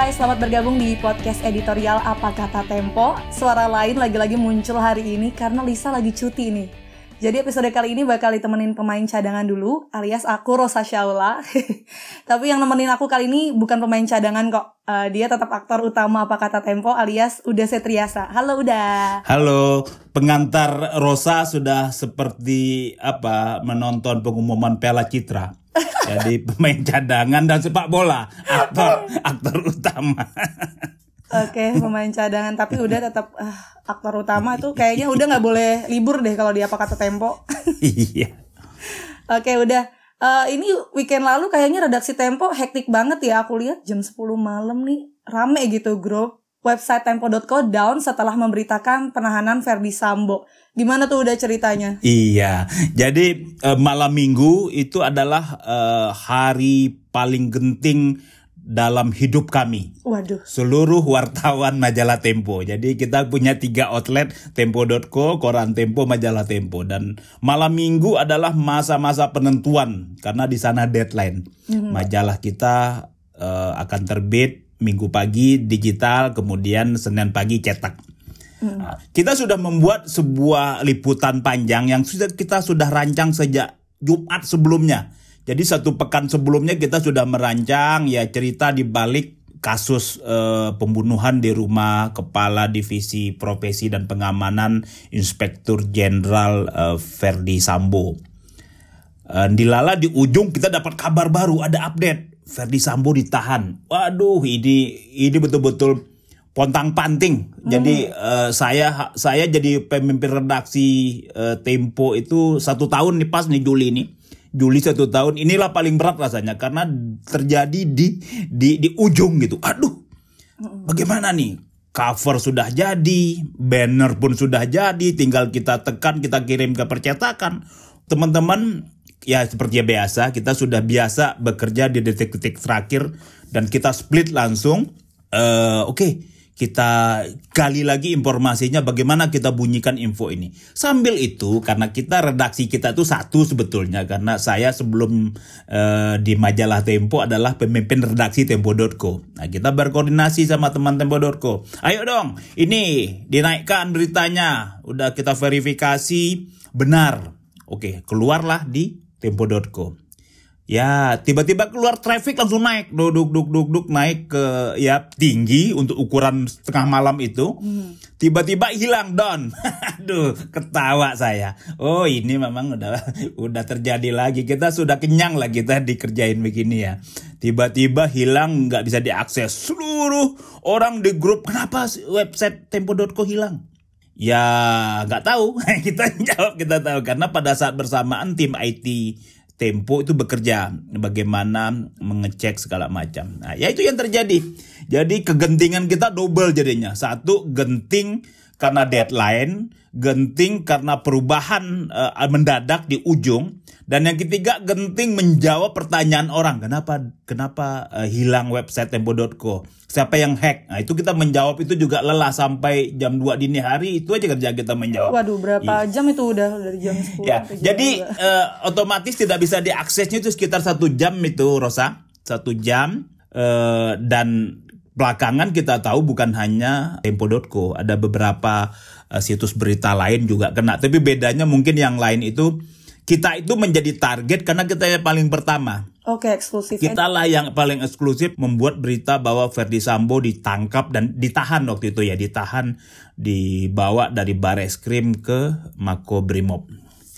Hai selamat bergabung di podcast editorial Apa Kata Tempo. Suara lain lagi-lagi muncul hari ini karena Lisa lagi cuti nih. Jadi episode kali ini bakal ditemenin pemain cadangan dulu alias aku Rosa Shaula Tapi yang nemenin aku kali ini bukan pemain cadangan kok. Uh, Dia tetap aktor utama Apa Kata Tempo alias Uda Setriasa. Halo Uda. Halo, pengantar Rosa sudah seperti apa menonton pengumuman Piala Citra jadi pemain cadangan dan sepak bola, aktor aktor utama. Oke, pemain cadangan tapi udah tetap uh, aktor utama tuh kayaknya udah nggak boleh libur deh kalau dia apa kata Tempo. iya. Oke, udah. Uh, ini weekend lalu kayaknya redaksi Tempo hektik banget ya. Aku lihat jam 10 malam nih rame gitu grup. Website tempo.co down setelah memberitakan penahanan Verdi Sambo. Gimana tuh udah ceritanya? Iya, jadi uh, malam minggu itu adalah uh, hari paling genting dalam hidup kami. Waduh. Seluruh wartawan majalah Tempo. Jadi kita punya tiga outlet Tempo.co, Koran Tempo, majalah Tempo. Dan malam minggu adalah masa-masa penentuan karena di sana deadline. Mm-hmm. Majalah kita uh, akan terbit minggu pagi digital, kemudian Senin pagi cetak. Hmm. Nah, kita sudah membuat sebuah liputan panjang yang sudah kita sudah rancang sejak Jumat sebelumnya. Jadi satu pekan sebelumnya kita sudah merancang ya cerita di balik kasus uh, pembunuhan di rumah kepala divisi profesi dan pengamanan Inspektur Jenderal uh, Verdi Sambo. Uh, dilala di ujung kita dapat kabar baru ada update Ferdi Sambo ditahan. Waduh, ini ini betul-betul pontang panting. Hmm. Jadi uh, saya saya jadi pemimpin redaksi uh, Tempo itu satu tahun nih pas nih Juli ini. Juli satu tahun inilah paling berat rasanya karena terjadi di di di ujung gitu. Aduh, bagaimana nih? Cover sudah jadi, banner pun sudah jadi, tinggal kita tekan, kita kirim ke percetakan. Teman-teman ya seperti biasa kita sudah biasa bekerja di detik-detik terakhir dan kita split langsung. Uh, Oke, okay, kita gali lagi informasinya bagaimana kita bunyikan info ini. Sambil itu karena kita redaksi kita itu satu sebetulnya karena saya sebelum uh, di majalah Tempo adalah pemimpin redaksi Tempo.co. Nah, kita berkoordinasi sama teman Tempo.co. Ayo dong, ini dinaikkan beritanya. Udah kita verifikasi benar. Oke, keluarlah di tempo.co. Ya, tiba-tiba keluar traffic langsung naik, duduk duduk duduk duk naik ke ya tinggi untuk ukuran tengah malam itu. Hmm. Tiba-tiba hilang down. Aduh, ketawa saya. Oh, ini memang udah udah terjadi lagi. Kita sudah kenyang lah kita dikerjain begini ya. Tiba-tiba hilang nggak bisa diakses. Seluruh orang di grup kenapa website tempo.co hilang? Ya nggak tahu, kita jawab kita tahu karena pada saat bersamaan tim IT Tempo itu bekerja bagaimana mengecek segala macam. Nah, ya itu yang terjadi. Jadi kegentingan kita double jadinya. Satu genting karena deadline, genting karena perubahan uh, mendadak di ujung, dan yang ketiga genting menjawab pertanyaan orang. Kenapa kenapa uh, hilang website tempo.co? siapa yang hack. Nah, itu kita menjawab itu juga lelah sampai jam 2 dini hari itu aja kerja kita menjawab. Waduh, berapa ya. jam itu udah dari jam 10 ya. Jadi uh, otomatis tidak bisa diaksesnya itu sekitar satu jam itu Rosa, satu jam uh, dan belakangan kita tahu bukan hanya tempo.co, ada beberapa uh, situs berita lain juga kena. Tapi bedanya mungkin yang lain itu kita itu menjadi target karena kita yang paling pertama. Oke, okay, eksklusif. Kita lah yang paling eksklusif membuat berita bahwa Verdi Sambo ditangkap dan ditahan waktu itu ya, ditahan dibawa dari Bareskrim ke Mako Brimob.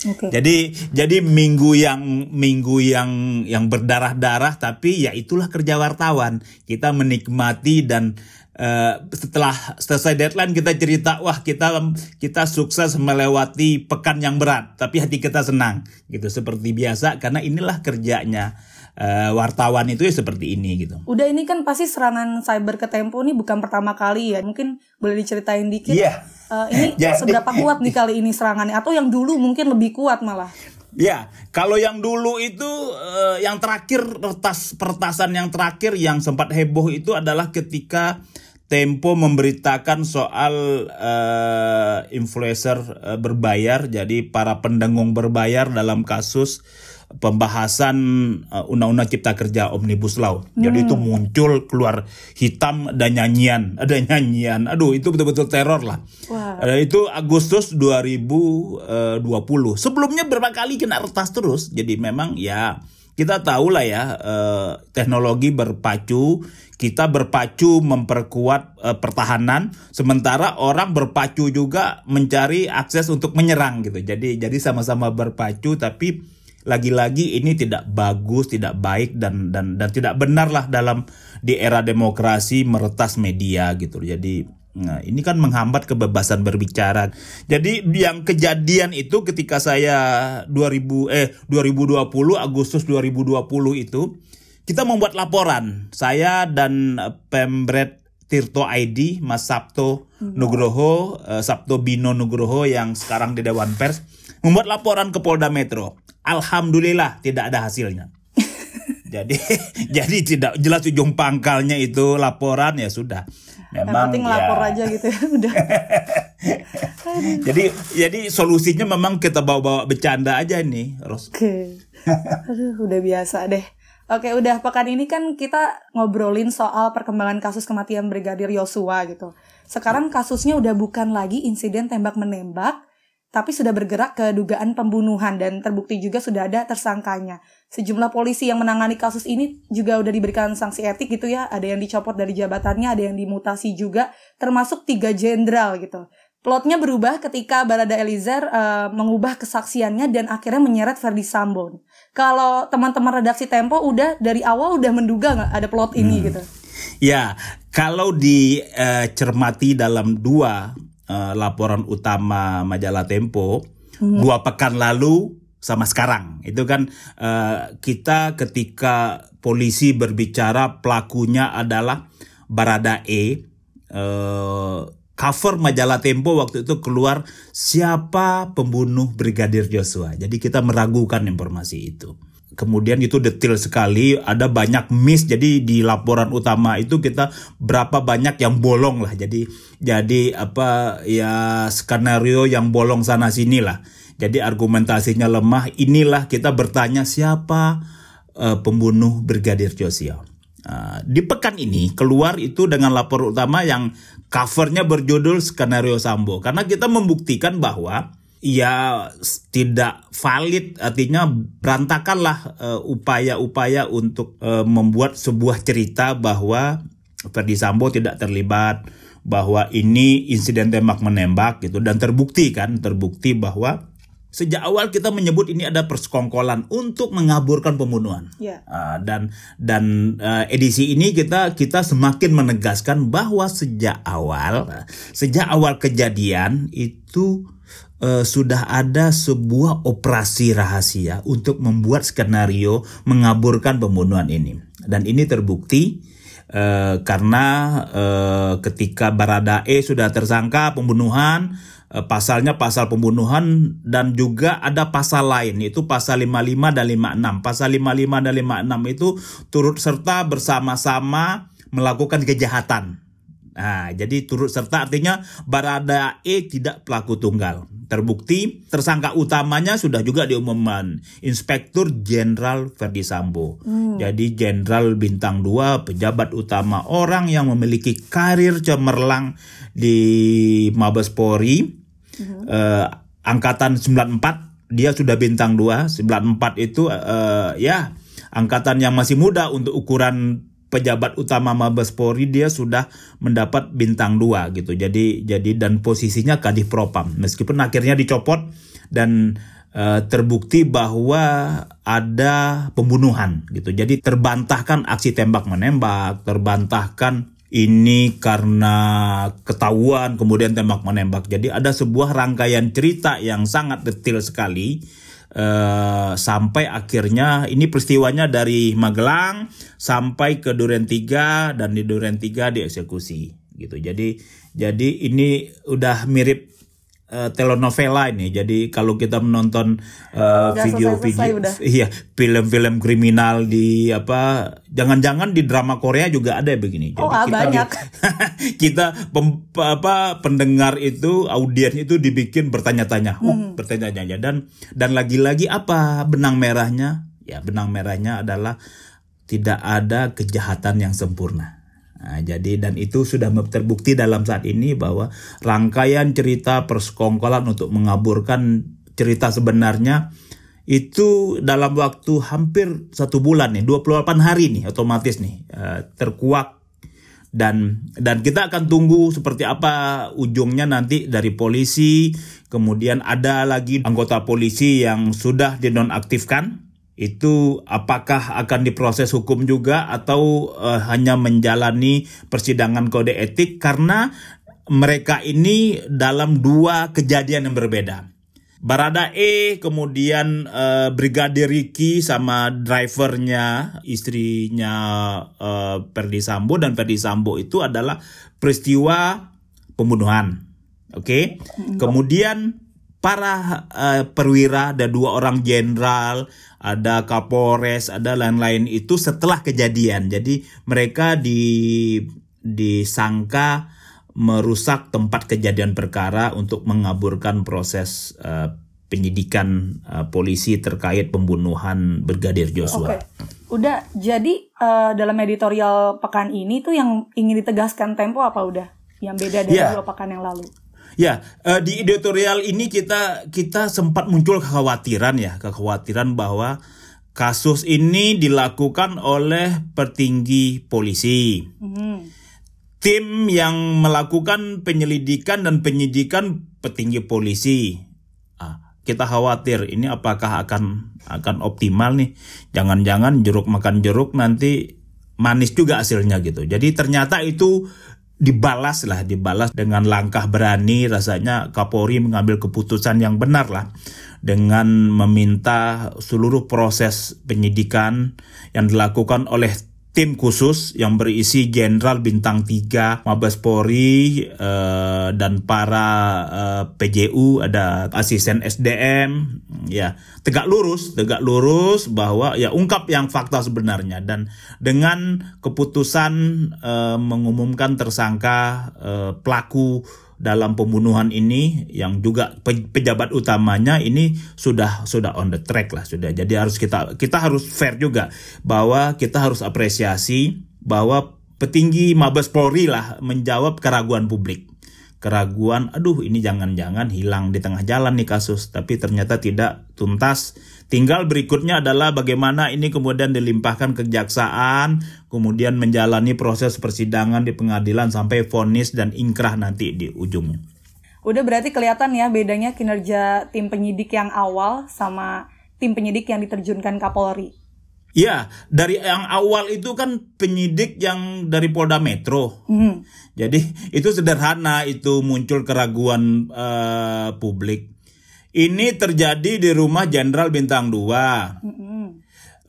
Okay. Jadi jadi minggu yang minggu yang yang berdarah-darah tapi ya itulah kerja wartawan. Kita menikmati dan Uh, setelah selesai deadline kita cerita wah kita kita sukses melewati pekan yang berat tapi hati kita senang gitu seperti biasa karena inilah kerjanya uh, wartawan itu ya seperti ini gitu. Udah ini kan pasti serangan cyber ke Tempo ini bukan pertama kali ya. Mungkin boleh diceritain dikit. Iya. Yeah. Uh, ini yeah. seberapa kuat nih kali ini serangannya atau yang dulu mungkin lebih kuat malah? Ya, kalau yang dulu itu uh, yang terakhir pertas pertasan yang terakhir yang sempat heboh itu adalah ketika Tempo memberitakan soal uh, influencer uh, berbayar, jadi para pendengung berbayar dalam kasus pembahasan uh, undang-undang cipta kerja omnibus law. Jadi itu muncul keluar hitam dan nyanyian, ada nyanyian. Aduh, itu betul-betul teror lah. Wah. Uh, itu Agustus 2020. Sebelumnya berapa kali kena retas terus. Jadi memang ya kita tahu lah ya eh, teknologi berpacu, kita berpacu memperkuat eh, pertahanan, sementara orang berpacu juga mencari akses untuk menyerang gitu. Jadi jadi sama-sama berpacu tapi lagi-lagi ini tidak bagus, tidak baik dan dan dan tidak benar lah dalam di era demokrasi meretas media gitu. Jadi Nah, ini kan menghambat kebebasan berbicara. Jadi yang kejadian itu ketika saya 2000 eh 2020 Agustus 2020 itu kita membuat laporan. Saya dan eh, Pemret Tirto ID, Mas Sabto Nugroho, eh, Sabto Bino Nugroho yang sekarang di Dewan Pers membuat laporan ke Polda Metro. Alhamdulillah tidak ada hasilnya. jadi jadi tidak jelas ujung pangkalnya itu laporan ya sudah. Yang penting lapor ya. aja gitu ya udah. jadi jadi solusinya memang kita bawa-bawa bercanda aja nih, Ros. Oke. Aduh, udah biasa deh. Oke, udah pekan ini kan kita ngobrolin soal perkembangan kasus kematian Brigadir Yosua gitu. Sekarang kasusnya udah bukan lagi insiden tembak menembak, tapi sudah bergerak ke dugaan pembunuhan dan terbukti juga sudah ada tersangkanya. Sejumlah polisi yang menangani kasus ini juga udah diberikan sanksi etik gitu ya. Ada yang dicopot dari jabatannya, ada yang dimutasi juga, termasuk tiga jenderal gitu. Plotnya berubah ketika Barada Eliezer uh, mengubah kesaksiannya dan akhirnya menyeret Ferdi Sambo. Kalau teman-teman redaksi Tempo udah dari awal udah menduga nggak ada plot ini Hmm. gitu? Ya, kalau dicermati dalam dua eh, laporan utama majalah Tempo, dua pekan lalu sama sekarang, itu kan eh, kita ketika polisi berbicara pelakunya adalah Barada E, eh, cover majalah Tempo waktu itu keluar siapa pembunuh Brigadir Joshua. Jadi kita meragukan informasi itu kemudian itu detail sekali ada banyak miss. Jadi di laporan utama itu kita berapa banyak yang bolong lah. Jadi jadi apa ya skenario yang bolong sana sini lah. Jadi argumentasinya lemah. Inilah kita bertanya siapa eh, pembunuh brigadir Joshua? Uh, di pekan ini keluar itu dengan lapor utama yang covernya berjudul skenario Sambo. Karena kita membuktikan bahwa ya tidak valid. Artinya berantakanlah eh, upaya-upaya untuk eh, membuat sebuah cerita bahwa Ferdi Sambo tidak terlibat bahwa ini insiden tembak menembak gitu. Dan terbukti kan terbukti bahwa sejak awal kita menyebut ini ada persekongkolan untuk mengaburkan pembunuhan. Ya. Ah, dan dan eh, edisi ini kita kita semakin menegaskan bahwa sejak awal sejak awal kejadian itu eh, sudah ada sebuah operasi rahasia untuk membuat skenario mengaburkan pembunuhan ini dan ini terbukti eh, karena eh, ketika Baradae sudah tersangka pembunuhan eh, pasalnya pasal pembunuhan dan juga ada pasal lain yaitu pasal 55 dan 56. Pasal 55 dan 56 itu turut serta bersama-sama melakukan kejahatan. Nah, jadi turut serta artinya Barada E tidak pelaku tunggal. Terbukti tersangka utamanya sudah juga diumumkan Inspektur Jenderal Ferdi Sambo. Jadi Jenderal bintang 2 pejabat utama orang yang memiliki karir cemerlang di Mabes Polri. Eh, angkatan 94 dia sudah bintang 2 94 itu eh, ya angkatan yang masih muda untuk ukuran pejabat utama Mabes Polri dia sudah mendapat bintang 2 gitu. Jadi jadi dan posisinya kadif propam. Meskipun akhirnya dicopot dan eh, terbukti bahwa ada pembunuhan gitu. Jadi terbantahkan aksi tembak menembak terbantahkan ini karena ketahuan kemudian tembak menembak. Jadi ada sebuah rangkaian cerita yang sangat detail sekali eh, sampai akhirnya ini peristiwanya dari Magelang sampai ke Duren 3 dan di Duren 3 dieksekusi gitu. Jadi jadi ini udah mirip uh, telenovela ini. Jadi kalau kita menonton uh, video-video selesai-selesai udah. iya, film-film kriminal di apa jangan-jangan di drama Korea juga ada begini. Oh, ah, kita banyak. kita pem- apa pendengar itu audiens itu dibikin bertanya-tanya, oh, Hmm. bertanya-tanya dan dan lagi-lagi apa benang merahnya? Ya, benang merahnya adalah tidak ada kejahatan yang sempurna. Nah, jadi dan itu sudah terbukti dalam saat ini bahwa rangkaian cerita persekongkolan untuk mengaburkan cerita sebenarnya itu dalam waktu hampir satu bulan nih 28 hari nih otomatis nih eh, terkuak. Dan dan kita akan tunggu seperti apa ujungnya nanti dari polisi. Kemudian ada lagi anggota polisi yang sudah dinonaktifkan itu apakah akan diproses hukum juga atau eh, hanya menjalani persidangan kode etik karena mereka ini dalam dua kejadian yang berbeda. Barada E kemudian eh, Brigadir Ricky sama drivernya istrinya Ferdi Sambo dan Ferdi Sambo itu adalah peristiwa pembunuhan. Oke. Kemudian para eh, perwira ada dua orang jenderal, ada Kapolres, ada lain-lain itu setelah kejadian. Jadi mereka di disangka merusak tempat kejadian perkara untuk mengaburkan proses eh, penyidikan eh, polisi terkait pembunuhan Brigadir Oke, Joshua. udah. Jadi eh, dalam editorial pekan ini tuh yang ingin ditegaskan Tempo apa udah? Yang beda dari Iya. dua pekan yang lalu. Ya, eh, di editorial ini kita kita sempat muncul kekhawatiran ya, kekhawatiran bahwa kasus ini dilakukan oleh petinggi polisi. Hmm. Tim yang melakukan penyelidikan dan penyidikan petinggi polisi. Ah, kita khawatir ini apakah akan akan optimal nih? Jangan-jangan jeruk makan jeruk nanti manis juga hasilnya gitu. Jadi ternyata itu dibalas lah, dibalas dengan langkah berani rasanya Kapolri mengambil keputusan yang benar lah dengan meminta seluruh proses penyidikan yang dilakukan oleh tim khusus yang berisi Jenderal Bintang 3 Mabes Polri eh, dan para eh, PJU ada asisten SDM ya. Tegak lurus tegak lurus bahwa ya ungkap yang fakta sebenarnya. Dan dengan keputusan eh, mengumumkan tersangka eh, pelaku dalam pembunuhan ini yang juga pe- pejabat utamanya ini sudah sudah on the track lah sudah. Jadi harus kita kita harus fair juga bahwa kita harus apresiasi bahwa petinggi Mabes Polri lah menjawab keraguan publik keraguan aduh ini jangan-jangan hilang di tengah jalan nih kasus. Tapi ternyata tidak tuntas. Tinggal berikutnya adalah bagaimana ini kemudian dilimpahkan ke kejaksaan kemudian menjalani proses persidangan di pengadilan sampai vonis dan ingkrah nanti di ujungnya. Udah berarti kelihatan ya bedanya kinerja tim penyidik yang awal sama tim penyidik yang diterjunkan Kapolri. Ya, dari yang awal itu kan penyidik yang dari Polda Metro. Hmm. Jadi itu sederhana itu muncul keraguan eh, publik. Ini terjadi di rumah Jenderal Bintang 2. Mm-mm.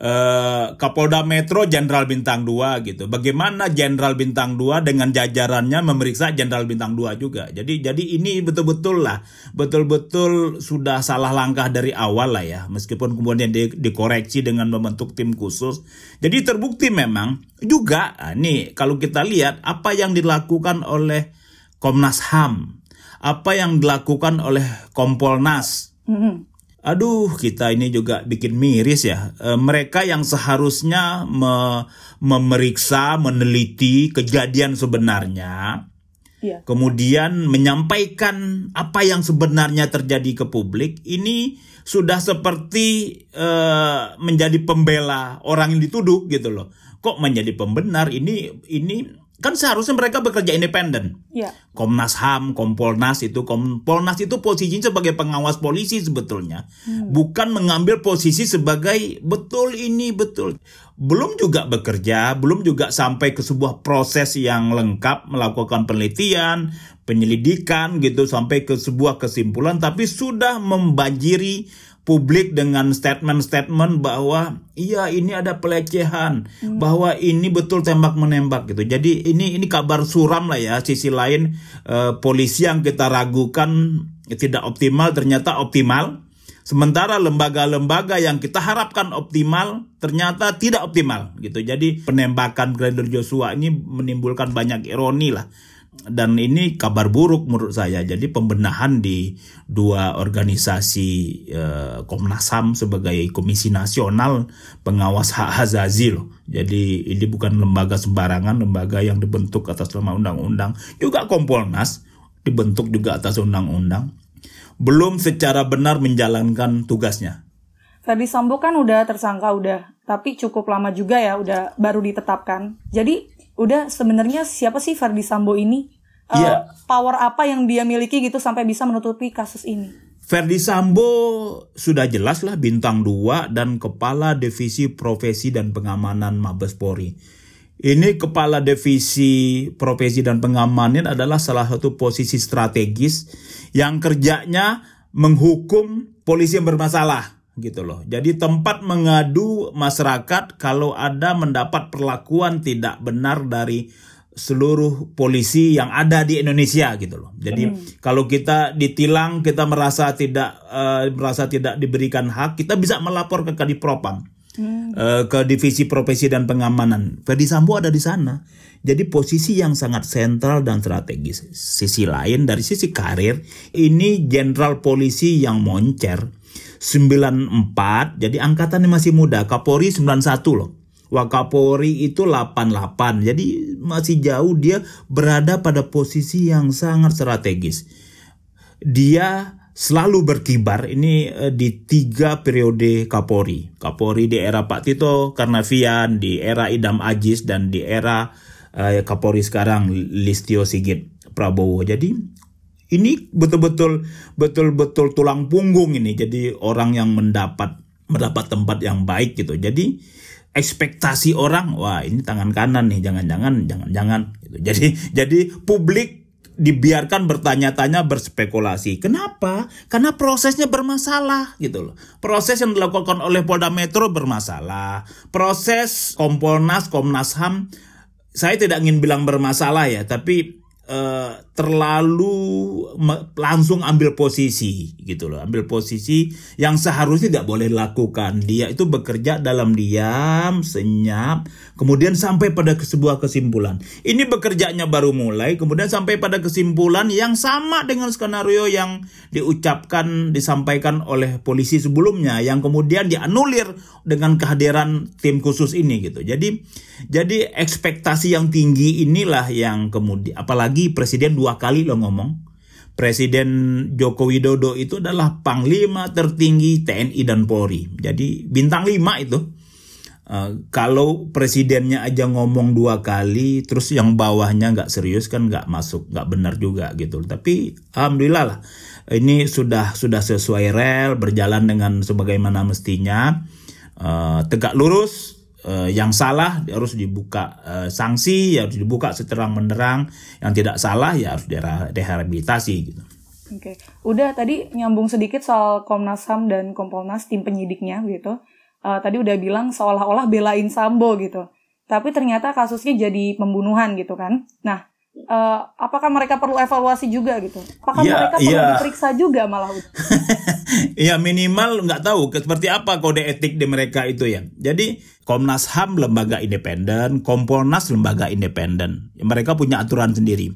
Eh, Kapolda Metro Jenderal Bintang 2 gitu. Bagaimana Jenderal Bintang 2 dengan jajarannya memeriksa Jenderal Bintang 2 juga. Jadi jadi ini betul-betul lah, betul-betul sudah salah langkah dari awal lah ya. Meskipun kemudian di- dikoreksi dengan membentuk tim khusus. Jadi terbukti memang juga ah, nih kalau kita lihat apa yang dilakukan oleh Komnas HAM, apa yang dilakukan oleh Kompolnas, Mm-mm. Aduh, kita ini juga bikin miris ya. E, mereka yang seharusnya me- memeriksa, meneliti kejadian sebenarnya, Iya. kemudian menyampaikan apa yang sebenarnya terjadi ke publik, ini sudah seperti eh, menjadi pembela orang yang dituduh gitu loh. Kok menjadi pembenar? Ini ini kan seharusnya mereka bekerja independen. Iya. Komnas HAM, Kompolnas itu Kompolnas itu posisinya sebagai pengawas polisi sebetulnya. Bukan mengambil posisi sebagai betul ini betul. Belum juga bekerja, belum juga sampai ke sebuah proses yang lengkap melakukan penelitian, penyelidikan gitu sampai ke sebuah kesimpulan tapi sudah membanjiri publik dengan statement-statement bahwa iya ini ada pelecehan, bahwa ini betul tembak menembak gitu. Jadi ini ini kabar suram lah ya. Sisi lain eh, polisi yang kita ragukan tidak optimal ternyata optimal. Sementara lembaga-lembaga yang kita harapkan optimal ternyata tidak optimal gitu. Jadi penembakan Brigadir Joshua ini menimbulkan banyak ironi lah dan ini kabar buruk menurut saya. Jadi pembenahan di dua organisasi eh, Komnas HAM sebagai Komisi Nasional Pengawas Hak Azazi loh. Jadi ini bukan lembaga sembarangan, lembaga yang dibentuk atas nama undang-undang. Juga Kompolnas dibentuk juga atas undang-undang. Belum secara benar menjalankan tugasnya. Ferdi Sambo kan udah tersangka udah, tapi cukup lama juga ya udah baru ditetapkan. Jadi udah sebenarnya siapa sih Ferdi Sambo ini? Uh. Power apa yang dia miliki gitu sampai bisa menutupi kasus ini? Ferdi Sambo sudah jelas lah bintang 2 dan kepala divisi profesi dan pengamanan Mabes Polri. Ini kepala divisi profesi dan pengamanan adalah salah satu posisi strategis yang kerjanya menghukum polisi yang bermasalah gitu loh. Jadi tempat mengadu masyarakat kalau ada mendapat perlakuan tidak benar dari seluruh polisi yang ada di Indonesia gitu loh. Jadi kalau kita ditilang kita merasa tidak eh, merasa tidak diberikan hak, kita bisa melapor ke Kadipropam. eh, ke divisi profesi dan pengamanan. Ferdi Sambo ada di sana. Jadi posisi yang sangat sentral dan strategis. Sisi lain dari sisi karir, ini jenderal polisi yang moncer 94, jadi angkatannya masih muda. Kapolri 91 loh. Wakapolri itu 88. Jadi masih jauh dia berada pada posisi yang sangat strategis. Dia selalu berkibar ini eh, di tiga periode Kapolri. Kapolri di era Pak Tito Karnavian, di era Idam Ajis dan di era eh, Kapolri sekarang Listio Sigit Prabowo. Jadi ini betul-betul betul-betul tulang punggung ini. Jadi orang yang mendapat mendapat tempat yang baik gitu. Jadi ekspektasi orang wah ini tangan kanan nih jangan-jangan jangan-jangan gitu. Jadi jadi publik dibiarkan bertanya-tanya berspekulasi. Kenapa? Karena prosesnya bermasalah gitu loh. Proses yang dilakukan oleh Polda Metro bermasalah. Proses Kompolnas, Komnas HAM saya tidak ingin bilang bermasalah ya, tapi eh, terlalu langsung ambil posisi gitu loh, ambil posisi yang seharusnya tidak boleh dilakukan. Dia itu bekerja dalam diam, senyap, kemudian sampai pada sebuah kesimpulan. Ini bekerjanya baru mulai, kemudian sampai pada kesimpulan yang sama dengan skenario yang diucapkan, disampaikan oleh polisi sebelumnya, yang kemudian dianulir dengan kehadiran tim khusus ini gitu. Jadi, jadi ekspektasi yang tinggi inilah yang kemudian, apalagi presiden dua kali lo ngomong. Presiden Joko Widodo itu adalah panglima tertinggi TNI dan Polri. Jadi bintang 5 itu. Eh, kalau presidennya aja ngomong dua kali, terus yang bawahnya nggak serius kan nggak masuk, nggak benar juga gitu. Tapi alhamdulillah lah, ini sudah sudah sesuai rel, berjalan dengan sebagaimana mestinya, Eh, tegak lurus. Eh, yang salah harus dibuka eh, sanksi, ya harus dibuka seterang menerang. Yang tidak salah ya harus direhabilitasi gitu. Oke, udah tadi nyambung sedikit soal Komnas HAM dan Kompolnas tim penyidiknya gitu. Eh, tadi udah bilang seolah-olah belain Sambo gitu. Tapi ternyata kasusnya jadi pembunuhan gitu kan. Nah, eh, apakah mereka perlu evaluasi juga gitu? Apakah Iya, mereka perlu iya. diperiksa juga malah? ya minimal nggak tahu seperti apa kode etik di mereka itu ya. Jadi Komnas HAM lembaga independen, Kompolnas lembaga independen. Mereka punya aturan sendiri.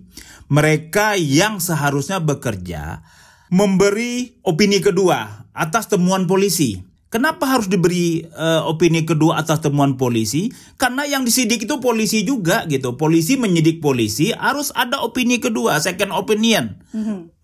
Mereka yang seharusnya bekerja memberi opini kedua atas temuan polisi. Kenapa harus diberi eh, opini kedua atas temuan polisi? Karena yang disidik itu polisi juga gitu. Polisi menyidik polisi harus ada opini kedua, second opinion.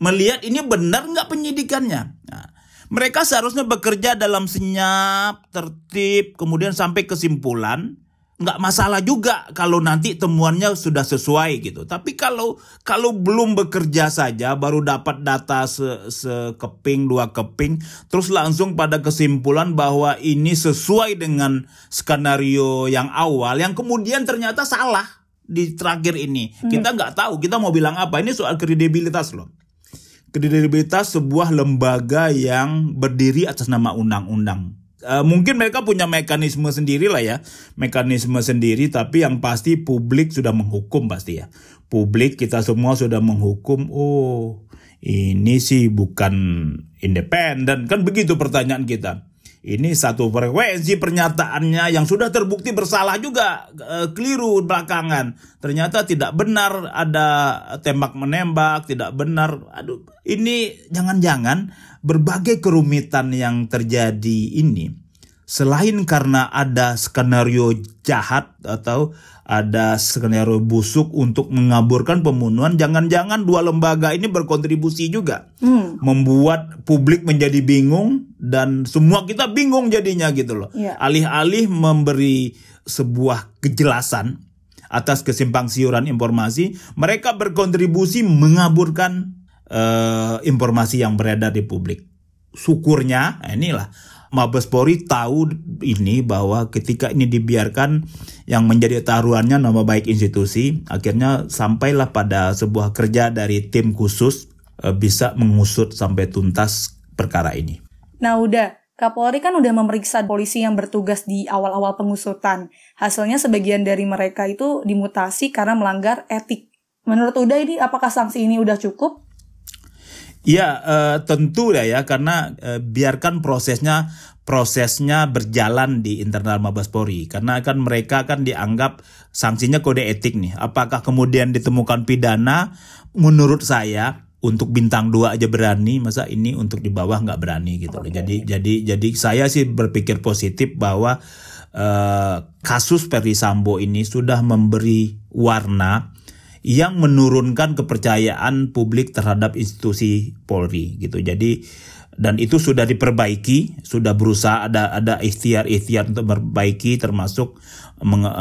Melihat ini benar nggak penyidikannya. Nah, mereka seharusnya bekerja dalam senyap, tertib, kemudian sampai kesimpulan. Nggak masalah juga kalau nanti temuannya sudah sesuai gitu. Tapi kalau kalau belum bekerja saja, baru dapat data se sekeping dua keping, terus langsung pada kesimpulan bahwa ini sesuai dengan skenario yang awal, yang kemudian ternyata salah di terakhir ini. Kita nggak tahu, kita mau bilang apa? Ini soal kredibilitas loh kredibilitas sebuah lembaga yang berdiri atas nama undang-undang. Eh, mungkin mereka punya mekanisme sendiri lah ya, mekanisme sendiri. Tapi yang pasti publik sudah menghukum pasti ya. Publik kita semua sudah menghukum. Oh, ini sih bukan independen kan begitu pertanyaan kita ini satu frekuensi pernyataannya yang sudah terbukti bersalah juga e, keliru belakangan. Ternyata tidak benar ada tembak menembak, tidak benar. Aduh, ini jangan-jangan berbagai kerumitan yang terjadi ini selain karena ada skenario jahat atau ada skenario busuk untuk mengaburkan pembunuhan, jangan-jangan dua lembaga ini berkontribusi juga, hmm. membuat publik menjadi bingung dan semua kita bingung jadinya gitu loh. Yeah. Alih-alih memberi sebuah kejelasan atas kesimpang siuran informasi, mereka berkontribusi mengaburkan uh, informasi yang beredar di publik. Syukurnya, nah inilah Mabespori tahu ini bahwa ketika ini dibiarkan yang menjadi taruhannya nama baik institusi, akhirnya sampailah pada sebuah kerja dari tim khusus e, bisa mengusut sampai tuntas perkara ini. Nah udah, Kapolri kan udah memeriksa polisi yang bertugas di awal-awal pengusutan. Hasilnya sebagian dari mereka itu dimutasi karena melanggar etik. Menurut Uda ini apakah sanksi ini udah cukup? Ya uh, tentu ya ya karena uh, biarkan prosesnya prosesnya berjalan di internal Mabes Polri karena kan mereka kan dianggap sanksinya kode etik nih. Apakah kemudian ditemukan pidana? Menurut saya untuk bintang dua aja berani, masa ini untuk di bawah nggak berani gitu loh. Jadi jadi jadi saya sih berpikir positif bahwa uh, kasus Ferry Sambo ini sudah memberi warna yang menurunkan kepercayaan publik terhadap institusi Polri gitu. Jadi dan itu sudah diperbaiki, sudah berusaha ada ada ikhtiar-ikhtiar untuk memperbaiki termasuk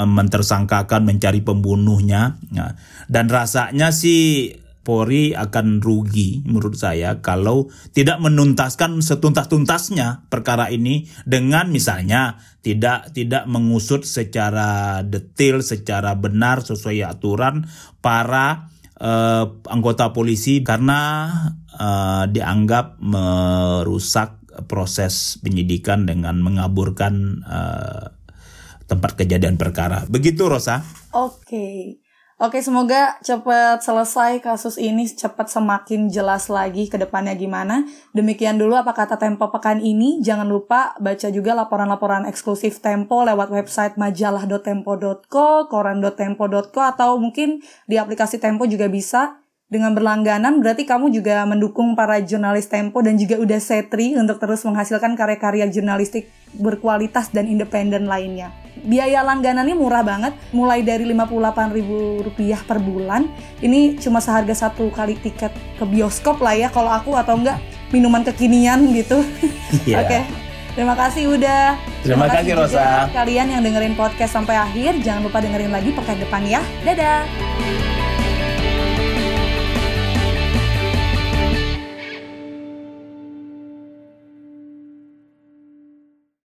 mentersangkakan mencari pembunuhnya. Nah, dan rasanya sih Polri akan rugi menurut saya kalau tidak menuntaskan setuntas-tuntasnya perkara ini dengan misalnya tidak tidak mengusut secara detail, secara benar sesuai aturan para uh, anggota polisi karena uh, dianggap merusak proses penyidikan dengan mengaburkan uh, tempat kejadian perkara. Begitu Rosa. Oke. Okay. Oke, semoga cepat selesai kasus ini, cepat semakin jelas lagi ke depannya gimana. Demikian dulu apa kata Tempo pekan ini. Jangan lupa baca juga laporan-laporan eksklusif Tempo lewat website majalah.tempo.co, koran.tempo.co, atau mungkin di aplikasi Tempo juga bisa. Dengan berlangganan berarti kamu juga mendukung para jurnalis Tempo dan juga udah setri untuk terus menghasilkan karya-karya jurnalistik berkualitas dan independen lainnya biaya langganannya murah banget, mulai dari Rp58.000 per bulan. Ini cuma seharga satu kali tiket ke bioskop lah ya kalau aku atau enggak minuman kekinian gitu. Yeah. Oke. Okay. Terima kasih udah. Terima, Terima kasih Rosa. Kalian yang dengerin podcast sampai akhir, jangan lupa dengerin lagi pekan depan ya. Dadah.